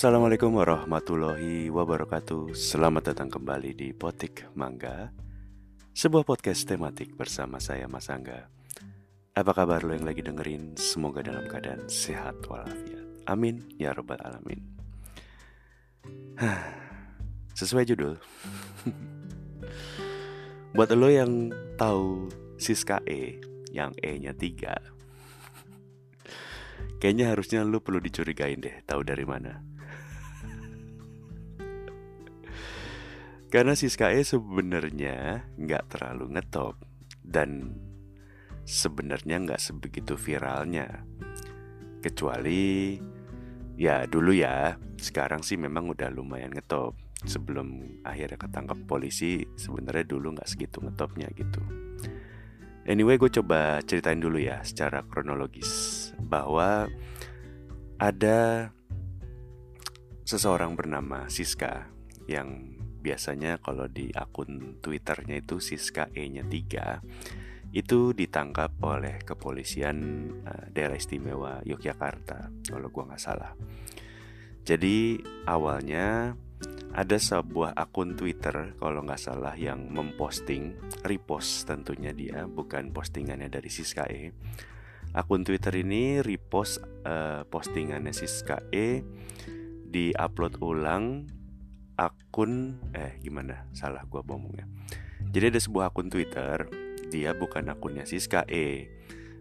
Assalamualaikum warahmatullahi wabarakatuh. Selamat datang kembali di Potik Mangga Sebuah podcast tematik bersama saya Mas Angga. Apa kabar lo yang lagi dengerin? Semoga dalam keadaan sehat walafiat. Amin ya robbal alamin. Sesuai judul. Buat lo yang tahu Siska E Yang E-nya 3 Kayaknya harusnya lo perlu dicurigain deh Tahu dari mana Karena Siska E sebenarnya nggak terlalu ngetop dan sebenarnya nggak sebegitu viralnya. Kecuali ya dulu ya, sekarang sih memang udah lumayan ngetop. Sebelum akhirnya ketangkap polisi, sebenarnya dulu nggak segitu ngetopnya gitu. Anyway, gue coba ceritain dulu ya secara kronologis bahwa ada seseorang bernama Siska yang biasanya kalau di akun Twitternya itu Siska E-nya 3 itu ditangkap oleh kepolisian uh, daerah istimewa Yogyakarta kalau gua nggak salah. Jadi awalnya ada sebuah akun Twitter kalau nggak salah yang memposting repost tentunya dia bukan postingannya dari Siska E. Akun Twitter ini repost uh, postingannya Siska E di-upload ulang akun eh gimana? Salah gua ngomongnya jadi ada sebuah akun Twitter dia bukan akunnya Siska E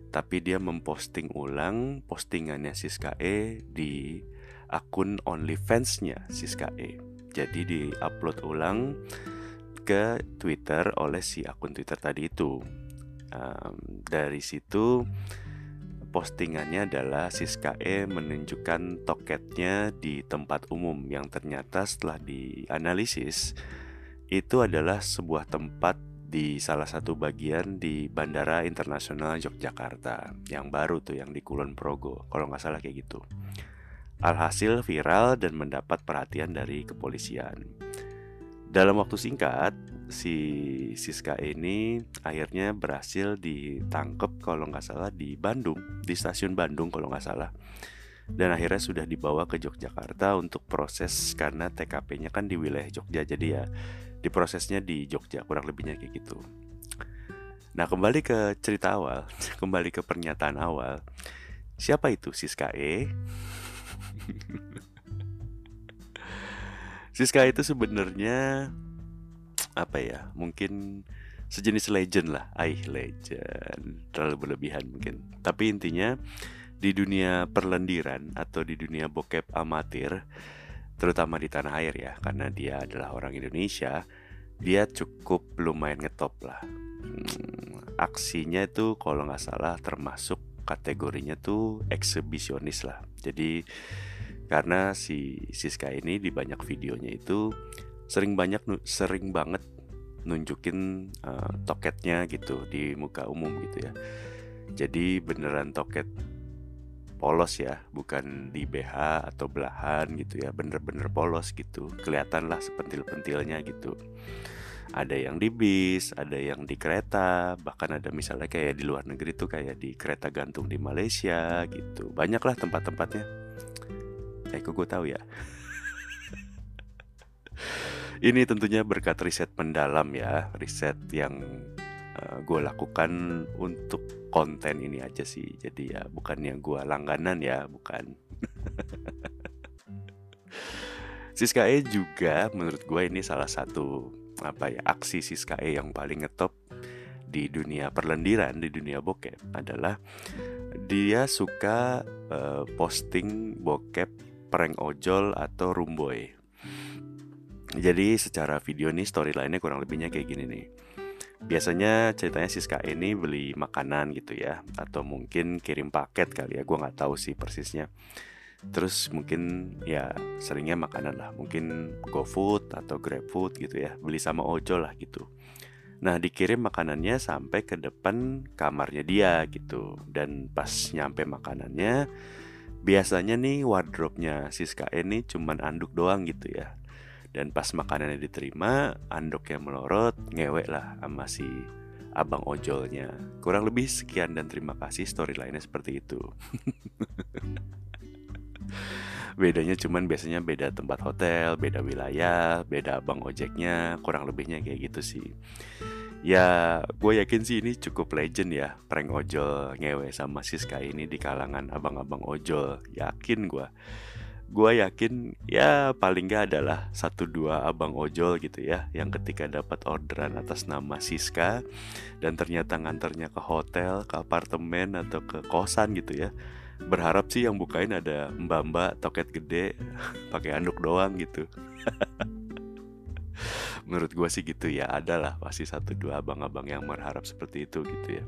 tapi dia memposting ulang postingannya Siska E di akun OnlyFans-nya Siska E. Jadi di upload ulang ke Twitter oleh si akun Twitter tadi itu. Um, dari situ postingannya adalah Siska E menunjukkan toketnya di tempat umum yang ternyata setelah dianalisis itu adalah sebuah tempat di salah satu bagian di Bandara Internasional Yogyakarta yang baru tuh yang di Kulon Progo kalau nggak salah kayak gitu. Alhasil viral dan mendapat perhatian dari kepolisian. Dalam waktu singkat, si Siska ini akhirnya berhasil ditangkap kalau nggak salah di Bandung di stasiun Bandung kalau nggak salah. Dan akhirnya sudah dibawa ke Yogyakarta untuk proses karena TKP-nya kan di wilayah Jogja jadi ya diprosesnya di Jogja kurang lebihnya kayak gitu. Nah kembali ke cerita awal kembali ke pernyataan awal. Siapa itu? Siska E? Siska itu sebenarnya apa ya mungkin sejenis legend lah. Aih legend. Terlalu berlebihan mungkin. Tapi intinya di dunia perlendiran atau di dunia bokep amatir terutama di tanah air ya karena dia adalah orang Indonesia dia cukup lumayan ngetop lah. Hmm, aksinya itu kalau nggak salah termasuk kategorinya tuh eksibisionis lah. Jadi karena si Siska ini di banyak videonya itu sering banyak sering banget nunjukin uh, toketnya gitu di muka umum gitu ya. Jadi beneran toket polos ya, bukan di BH atau belahan gitu ya, bener-bener polos gitu. Kelihatan lah sepentil-pentilnya gitu. Ada yang di bis, ada yang di kereta, bahkan ada misalnya kayak di luar negeri tuh kayak di kereta gantung di Malaysia gitu. Banyak lah tempat-tempatnya. Eh kok gue tahu ya. Ini tentunya berkat riset mendalam ya, riset yang uh, eh, gue lakukan untuk konten ini aja sih. Jadi ya bukan yang gue langganan ya, bukan. Siska E juga menurut gue ini salah satu apa ya aksi Siska E yang paling ngetop di dunia perlendiran di dunia bokep adalah dia suka uh, posting bokep prank ojol atau rumboy jadi secara video nih storyline-nya kurang lebihnya kayak gini nih. Biasanya ceritanya Siska ini beli makanan gitu ya Atau mungkin kirim paket kali ya Gue nggak tahu sih persisnya. Terus mungkin ya seringnya makanan lah. Mungkin GoFood atau GrabFood gitu ya Beli sama ojol lah gitu. Nah dikirim makanannya sampai ke depan kamarnya dia gitu. Dan pas nyampe makanannya Biasanya nih wardrobe-nya Siska ini cuman anduk doang gitu ya dan pas makanannya diterima andoknya melorot ngewek lah sama si abang ojolnya. Kurang lebih sekian dan terima kasih storyline-nya seperti itu. Bedanya cuman biasanya beda tempat hotel beda wilayah beda abang ojeknya kurang lebihnya kayak gitu sih. Ya gue yakin sih ini cukup legend ya prank ojol ngewe sama Siska ini di kalangan abang-abang ojol. Yakin gue gue yakin ya paling gak adalah satu dua abang ojol gitu ya yang ketika dapat orderan atas nama Siska dan ternyata nganternya ke hotel, ke apartemen atau ke kosan gitu ya. Berharap sih yang bukain ada mbak-mbak toket gede pakai anduk doang gitu. Menurut gue sih gitu ya, adalah pasti satu dua abang-abang yang berharap seperti itu gitu ya.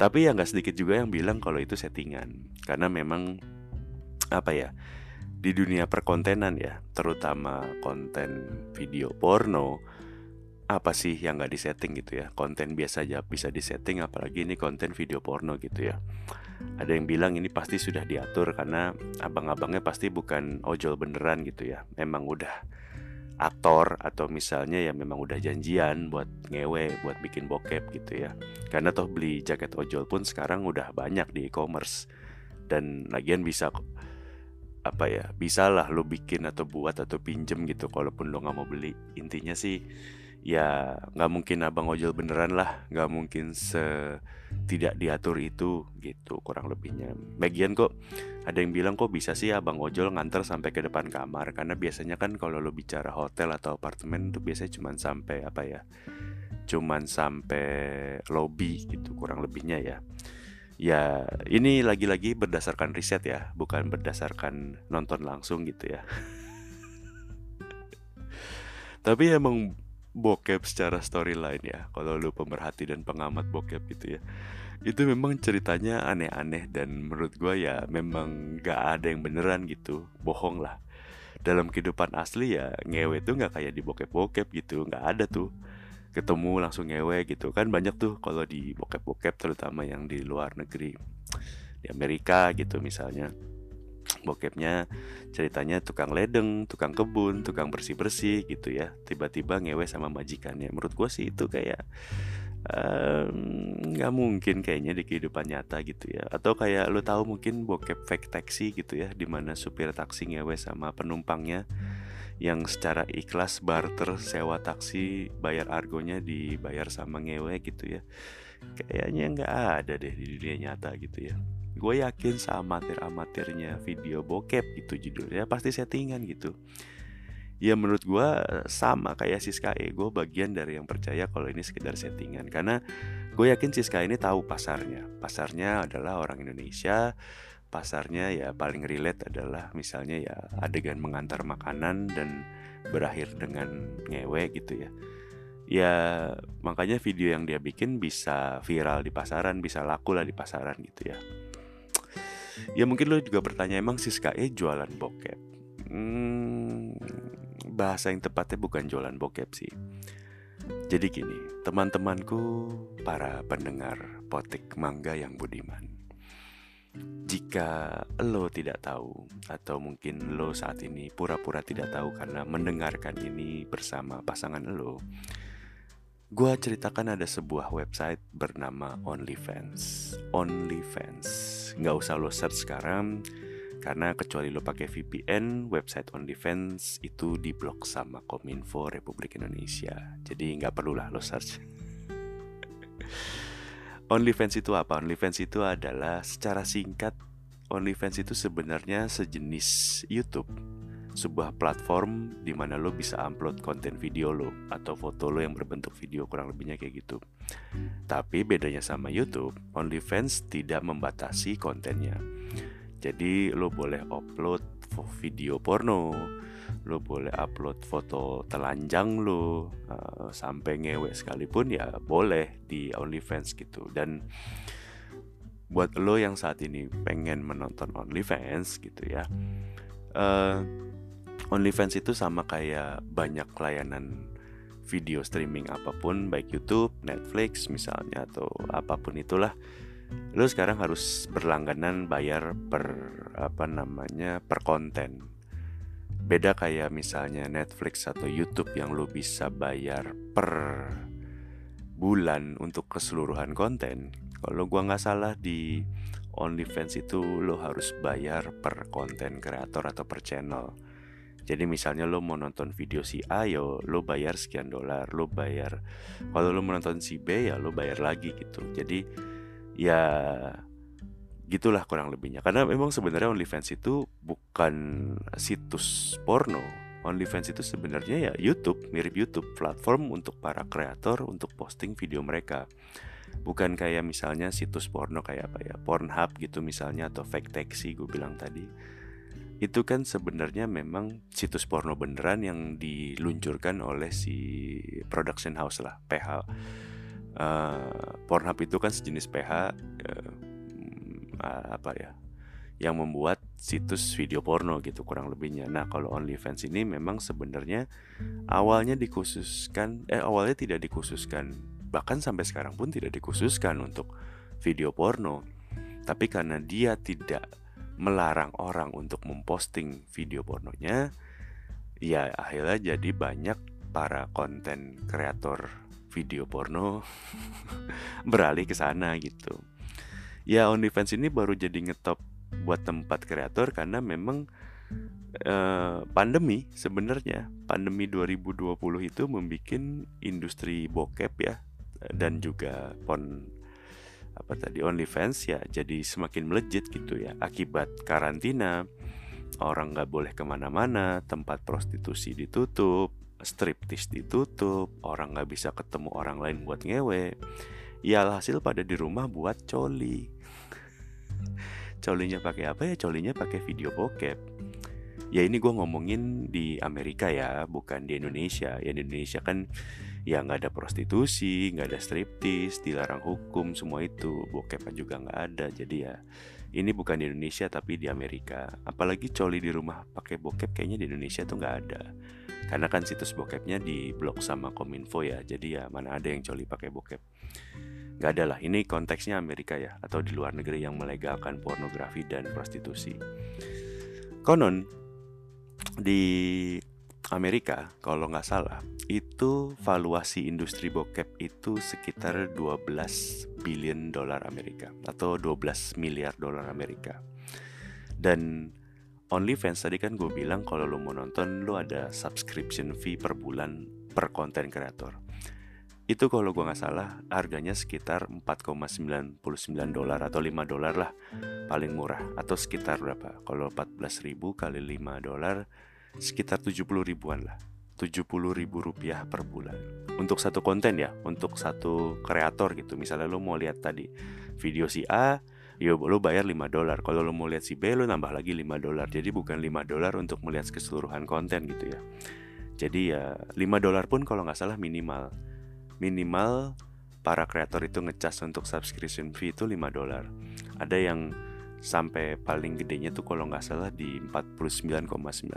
Tapi ya nggak sedikit juga yang bilang kalau itu settingan, karena memang apa ya? Di dunia perkontenan ya, terutama konten video porno, apa sih yang nggak disetting gitu ya? Konten biasa aja bisa disetting, apalagi ini konten video porno gitu ya. Ada yang bilang ini pasti sudah diatur karena abang-abangnya pasti bukan ojol beneran gitu ya. Memang udah aktor atau misalnya ya memang udah janjian buat ngewe, buat bikin bokep gitu ya. Karena toh beli jaket ojol pun sekarang udah banyak di e-commerce dan lagian bisa apa ya bisa lah lo bikin atau buat atau pinjem gitu kalaupun lo nggak mau beli. Intinya sih ya nggak mungkin abang ojol beneran lah nggak mungkin se tidak diatur itu gitu kurang lebihnya. Bagian kok ada yang bilang kok bisa sih abang ojol nganter sampai ke depan kamar karena biasanya kan kalau lo bicara hotel atau apartemen tuh biasanya cuma sampai apa ya cuman sampai lobby gitu kurang lebihnya ya ya ini lagi-lagi berdasarkan riset ya bukan berdasarkan nonton langsung gitu ya. Tapi emang bokep secara storyline ya kalau lu pemerhati dan pengamat bokep gitu ya. Itu memang ceritanya aneh-aneh dan menurut gue ya memang gak ada yang beneran gitu bohong lah. Dalam kehidupan asli ya ngewe tuh nggak kayak di bokep-bokep gitu nggak ada tuh ketemu langsung ngewe gitu. Kan banyak tuh kalau di bokep-bokep terutama yang di luar negeri di Amerika gitu misalnya. Bokepnya ceritanya tukang ledeng, tukang kebun, tukang bersih-bersih gitu ya. Tiba-tiba ngewe sama majikannya. Menurut gue sih itu kayak nggak um, mungkin kayaknya di kehidupan nyata gitu ya. Atau kayak lo tahu mungkin bokep fake taxi gitu ya di mana supir taksi ngewe sama penumpangnya yang secara ikhlas barter sewa taksi bayar argonya dibayar sama ngewe gitu ya. Kayaknya nggak ada deh di dunia nyata gitu ya. Gue yakin amatir amatirnya video bokep gitu judulnya pasti settingan gitu. Ya menurut gue sama kayak Siska E gue bagian dari yang percaya kalau ini sekedar settingan. Karena gue yakin Siska ini tahu pasarnya. Pasarnya adalah orang Indonesia pasarnya ya paling relate adalah misalnya ya adegan mengantar makanan dan berakhir dengan ngewe gitu ya. Ya makanya video yang dia bikin bisa viral di pasaran bisa laku lah di pasaran gitu ya. Ya mungkin lo juga bertanya emang Siska E jualan bokep? Hmm, bahasa yang tepatnya bukan jualan bokep sih. Jadi gini teman-temanku para pendengar potik mangga yang budiman jika lo tidak tahu atau mungkin lo saat ini pura-pura tidak tahu karena mendengarkan ini bersama pasangan lo, gue ceritakan ada sebuah website bernama OnlyFans. OnlyFans, nggak usah lo search sekarang karena kecuali lo pakai VPN, website OnlyFans itu diblok sama Kominfo Republik Indonesia. Jadi nggak perlulah lo search. OnlyFans itu apa? OnlyFans itu adalah secara singkat OnlyFans itu sebenarnya sejenis YouTube sebuah platform di mana lo bisa upload konten video lo atau foto lo yang berbentuk video kurang lebihnya kayak gitu. Tapi bedanya sama YouTube, OnlyFans tidak membatasi kontennya. Jadi lo boleh upload video porno, lo boleh upload foto telanjang lo uh, sampai ngewe sekalipun ya boleh di OnlyFans gitu. Dan buat lo yang saat ini pengen menonton OnlyFans gitu ya uh, OnlyFans itu sama kayak banyak layanan video streaming apa pun baik YouTube, Netflix misalnya atau apa pun itulah lo sekarang harus berlangganan bayar per apa namanya per konten Beda kayak misalnya Netflix atau YouTube yang lo bisa bayar per bulan untuk keseluruhan konten. Kalau gua nggak salah di OnlyFans itu lo harus bayar per konten kreator atau per channel. Jadi misalnya lo mau nonton video si A yo lo bayar sekian dolar, lo bayar. Kalau lo mau nonton si B ya lo bayar lagi gitu. Jadi ya gitulah kurang lebihnya. Karena memang sebenarnya OnlyFans itu bukan situs porno. OnlyFans itu sebenarnya ya YouTube, mirip YouTube, platform untuk para kreator untuk posting video mereka. Bukan kayak misalnya situs porno kayak apa ya, Pornhub gitu misalnya atau Fake Taxi gue bilang tadi itu kan sebenarnya memang situs porno beneran yang diluncurkan oleh si production house lah PH uh, eh, Pornhub itu kan sejenis PH uh, uh, apa ya yang membuat situs video porno gitu kurang lebihnya. Nah kalau OnlyFans ini memang sebenarnya awalnya dikhususkan, eh awalnya tidak dikhususkan, bahkan sampai sekarang pun tidak dikhususkan untuk video porno. Tapi karena dia tidak melarang orang untuk memposting video pornonya, ya akhirnya jadi banyak para konten kreator video porno beralih ke sana gitu. Ya OnlyFans ini baru jadi ngetop buat tempat kreator karena memang uh, pandemi sebenarnya. Pandemi 2020 itu membuat industri bokep ya dan juga pon apa tadi OnlyFans ya jadi semakin melejit gitu ya. Akibat karantina orang nggak boleh ke mana-mana tempat prostitusi ditutup striptis ditutup orang nggak bisa ketemu orang lain buat ngewe. Ya hasil pada di rumah buat coli colinya pakai apa ya? Colinya pakai video bokep. Ya ini gue ngomongin di Amerika ya bukan di Indonesia. Ya di Indonesia kan ya nggak ada prostitusi nggak ada striptis dilarang hukum semua itu. Bokep juga nggak ada. Jadi ya ini bukan di Indonesia tapi di Amerika. Apalagi coli di rumah pakai bokep kayaknya di Indonesia tuh nggak ada. Karena kan situs bokepnya di blok sama kominfo ya. Jadi ya mana ada yang coli pakai bokep nggak ada lah ini konteksnya Amerika ya atau di luar negeri yang melegalkan pornografi dan prostitusi. Konon di Amerika kalau nggak salah itu valuasi industri bokep itu sekitar 12 billion dolar Amerika atau 12 miliar dolar Amerika. Dan OnlyFans tadi kan gue bilang kalau lo mau nonton lo ada subscription fee per bulan per konten kreator itu kalau gue nggak salah harganya sekitar 4,99 dolar atau 5 dolar lah paling murah. Atau sekitar berapa? Kalau 14 ribu kali 5 dolar sekitar 70 ribuan lah. 70 ribu rupiah per bulan. Untuk satu konten ya untuk satu kreator gitu. Misalnya lo mau lihat tadi video si A yo lo bayar 5 dolar. Kalau lo mau lihat si B lo nambah lagi 5 dolar. Jadi bukan 5 dolar untuk melihat keseluruhan konten gitu ya. Jadi ya 5 dolar pun kalau nggak salah minimal minimal para kreator itu ngecas untuk subscription fee itu 5 dolar ada yang sampai paling gedenya tuh kalau nggak salah di 49,99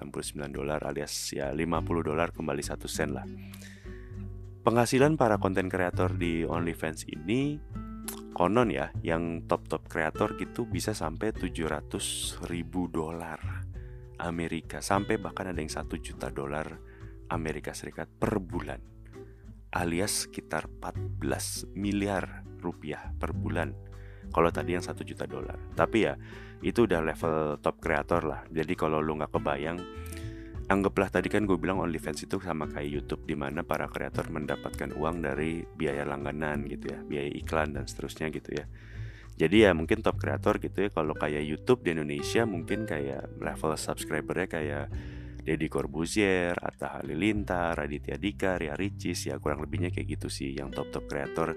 dolar alias ya 50 dolar kembali satu sen lah. Penghasilan para konten kreator di OnlyFans ini konon ya yang top-top kreator gitu bisa sampai 700 ribu dolar Amerika sampai bahkan ada yang satu juta dolar Amerika Serikat per bulan alias sekitar 14 miliar rupiah per bulan. Kalau tadi yang satu juta dolar. Tapi ya itu udah level top kreator lah. Jadi kalau lu nggak kebayang anggaplah tadi kan gue bilang OnlyFans itu sama kayak YouTube di mana para kreator mendapatkan uang dari biaya langganan gitu ya biaya iklan dan seterusnya gitu ya. Jadi ya mungkin top kreator gitu ya kalau kayak YouTube di Indonesia mungkin kayak level subscribernya kayak Deddy Corbuzier, Atta Halilintar, Raditya Dika, Ria Ricis ya kurang lebihnya kayak gitu sih. Yang top-top kreator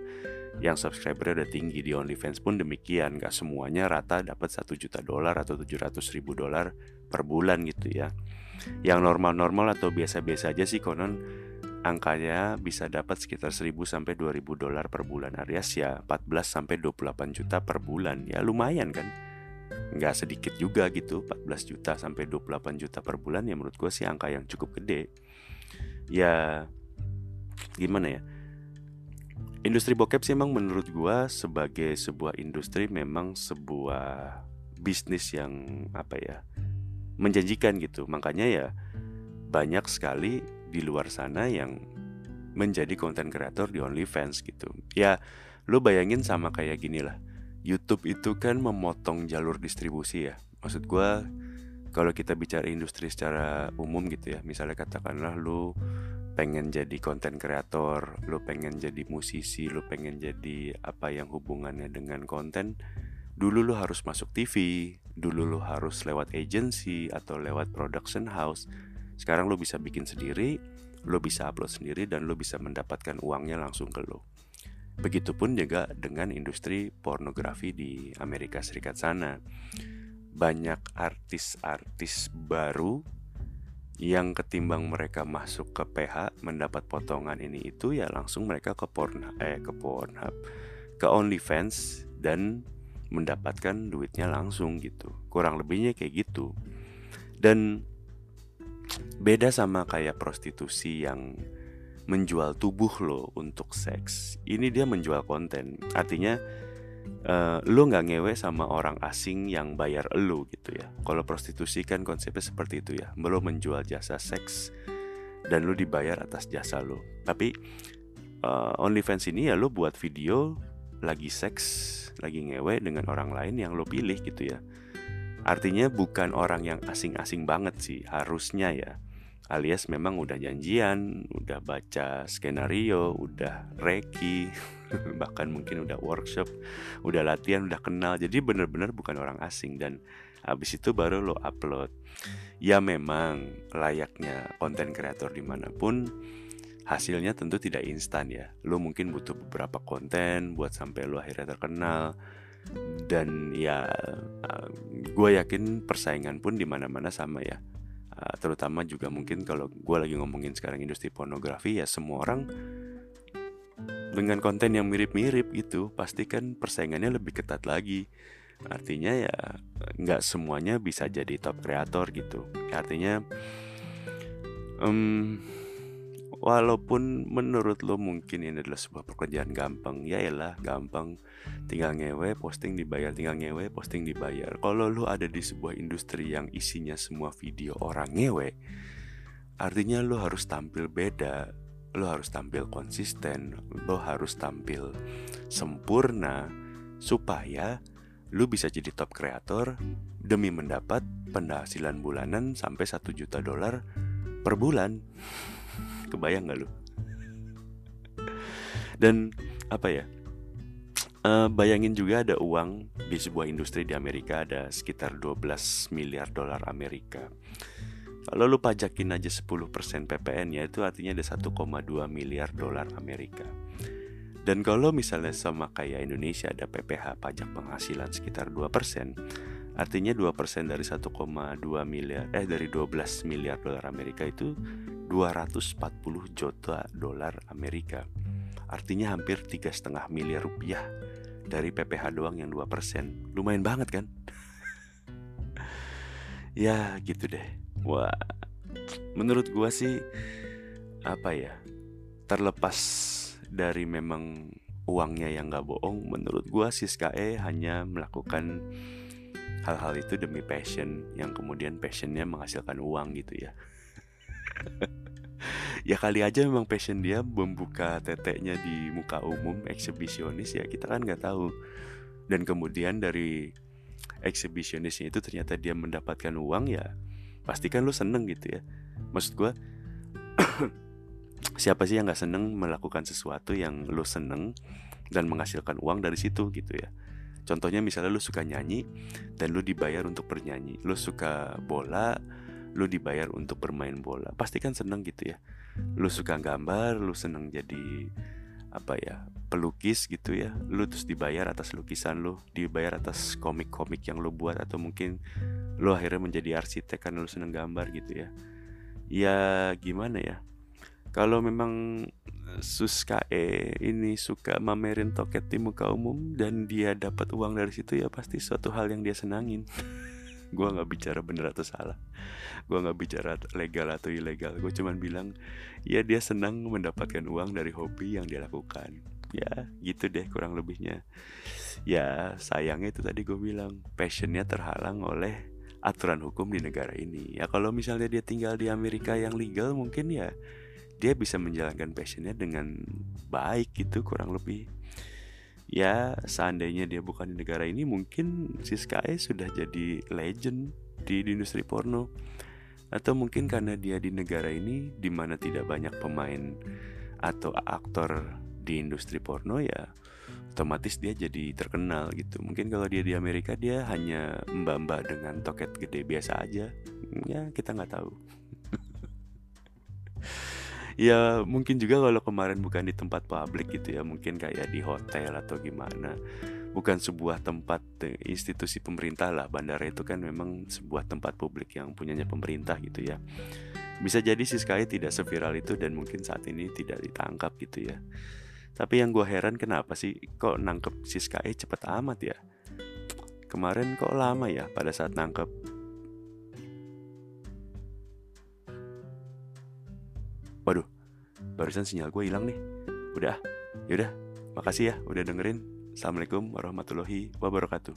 yang subscribernya udah tinggi di OnlyFans pun demikian. Gak semuanya rata dapat 1 juta dolar atau 700 ribu dolar per bulan gitu ya. Yang normal-normal atau biasa-biasa aja sih konon angkanya bisa dapat sekitar 1000 sampai 2000 dolar per bulan. Alias ya 14 sampai 28 juta per bulan. Ya lumayan kan nggak sedikit juga gitu 14 juta sampai 28 juta per bulan ya menurut gue sih angka yang cukup gede ya gimana ya Industri bokep sih emang menurut gua sebagai sebuah industri memang sebuah bisnis yang apa ya menjanjikan gitu. Makanya ya banyak sekali di luar sana yang menjadi konten kreator di OnlyFans gitu. Ya lu bayangin sama kayak gini lah. YouTube itu kan memotong jalur distribusi ya. Maksud gue kalau kita bicara industri secara umum gitu ya, misalnya katakanlah lu pengen jadi konten kreator, lu pengen jadi musisi, lu pengen jadi apa yang hubungannya dengan konten, dulu lu harus masuk TV, dulu lu harus lewat agency atau lewat production house. Sekarang lu bisa bikin sendiri, lu bisa upload sendiri dan lu bisa mendapatkan uangnya langsung ke lu. Begitupun juga dengan industri pornografi di Amerika Serikat sana. Banyak artis-artis baru yang ketimbang mereka masuk ke PH mendapat potongan ini itu ya langsung mereka ke porn eh ke Pornhub, ke OnlyFans dan mendapatkan duitnya langsung gitu. Kurang lebihnya kayak gitu. Dan beda sama kayak prostitusi yang menjual tubuh lo untuk seks. Ini dia menjual konten. Artinya uh, lo nggak ngewe sama orang asing yang bayar lo gitu ya. Kalau prostitusi kan konsepnya seperti itu ya. Lo menjual jasa seks dan lo dibayar atas jasa lo. Tapi uh, OnlyFans ini ya lo buat video lagi seks, lagi ngewe dengan orang lain yang lo pilih gitu ya. Artinya bukan orang yang asing-asing banget sih, harusnya ya alias memang udah janjian, udah baca skenario, udah reki, bahkan mungkin udah workshop, udah latihan, udah kenal. Jadi bener-bener bukan orang asing dan habis itu baru lo upload. Ya memang layaknya konten kreator di mana pun hasilnya tentu tidak instan ya. Lo mungkin butuh beberapa konten buat sampai lo akhirnya terkenal dan ya uh, gue yakin persaingan pun di mana-mana sama ya uh, terutama juga mungkin kalau gue lagi ngomongin sekarang industri pornografi ya semua orang dengan konten yang mirip-mirip gitu pasti kan persaingannya lebih ketat lagi. Artinya ya nggak semuanya bisa jadi top kreator gitu. Artinya um, walaupun menurut lo mungkin ini adalah sebuah pekerjaan gampang ya elah gampang. Tinggal ngewe posting dibayar tinggal ngewe posting dibayar. Kalau lu ada di sebuah industri yang isinya semua video orang ngewe artinya lu harus tampil beda lu harus tampil konsisten lu harus tampil sempurna supaya lu bisa jadi top kreator demi mendapat penghasilan bulanan sampai 1 juta dolar per bulan kebayang gak lu dan apa ya Uh, bayangin juga ada uang di sebuah industri di Amerika ada sekitar 12 miliar dolar Amerika. Kalau lu pajakin aja 10% PPN ya itu artinya ada 1,2 miliar dolar Amerika. Dan kalau misalnya sama kayak Indonesia ada PPH pajak penghasilan sekitar 2%, artinya 2% dari 1,2 miliar eh dari 12 miliar dolar Amerika itu 240 juta dolar Amerika. Artinya hampir tiga setengah miliar rupiah dari PPH doang yang 2% Lumayan banget kan? ya gitu deh Wah Menurut gua sih Apa ya Terlepas dari memang uangnya yang gak bohong Menurut gua Siskae hanya melakukan hal-hal itu demi passion Yang kemudian passionnya menghasilkan uang gitu ya ya kali aja memang passion dia membuka teteknya di muka umum eksibisionis ya kita kan nggak tahu. Dan kemudian dari eksibisionisnya itu ternyata dia mendapatkan uang ya pasti kan lu seneng gitu ya. Maksud gue siapa sih yang nggak seneng melakukan sesuatu yang lu seneng dan menghasilkan uang dari situ gitu ya? Contohnya misalnya lu suka nyanyi dan lu dibayar untuk bernyanyi. Lu suka bola lu dibayar untuk bermain bola pasti kan seneng gitu ya. Lu suka gambar lu seneng jadi apa ya pelukis gitu ya. Lu terus dibayar atas lukisan lu dibayar atas komik-komik yang lu buat atau mungkin lu akhirnya menjadi arsitek karena lu seneng gambar gitu ya. Ya gimana ya? Kalau memang Suskae ini suka mamerin toket di muka umum dan dia dapat uang dari situ ya pasti suatu hal yang dia senangin gue nggak bicara bener atau salah. Gue nggak bicara legal atau ilegal. Gue cuman bilang ya dia senang mendapatkan uang dari hobi yang dia lakukan. Ya gitu deh kurang lebihnya. Ya sayangnya itu tadi gue bilang passionnya terhalang oleh aturan hukum di negara ini. Ya kalau misalnya dia tinggal di Amerika yang legal mungkin ya dia bisa menjalankan passionnya dengan baik gitu kurang lebih ya seandainya dia bukan di negara ini mungkin si Sky sudah jadi legend di, di industri porno. Atau mungkin karena dia di negara ini di mana tidak banyak pemain atau aktor di industri porno ya otomatis dia jadi terkenal gitu. Mungkin kalau dia di Amerika dia hanya mbak-mbak dengan toket gede biasa aja. Ya kita nggak tahu ya mungkin juga kalau kemarin bukan di tempat publik gitu ya mungkin kayak di hotel atau gimana. Bukan sebuah tempat eh, institusi pemerintah lah. Bandara itu kan memang sebuah tempat publik yang punyanya pemerintah gitu ya. Bisa jadi si Sky tidak seviral itu dan mungkin saat ini tidak ditangkap gitu ya. Tapi yang gue heran kenapa sih kok nangkep si Sky cepet amat ya? Kemarin kok lama ya pada saat nangkep Waduh, barusan sinyal gue hilang nih. Udah, yaudah, makasih ya udah dengerin. Assalamualaikum warahmatullahi wabarakatuh.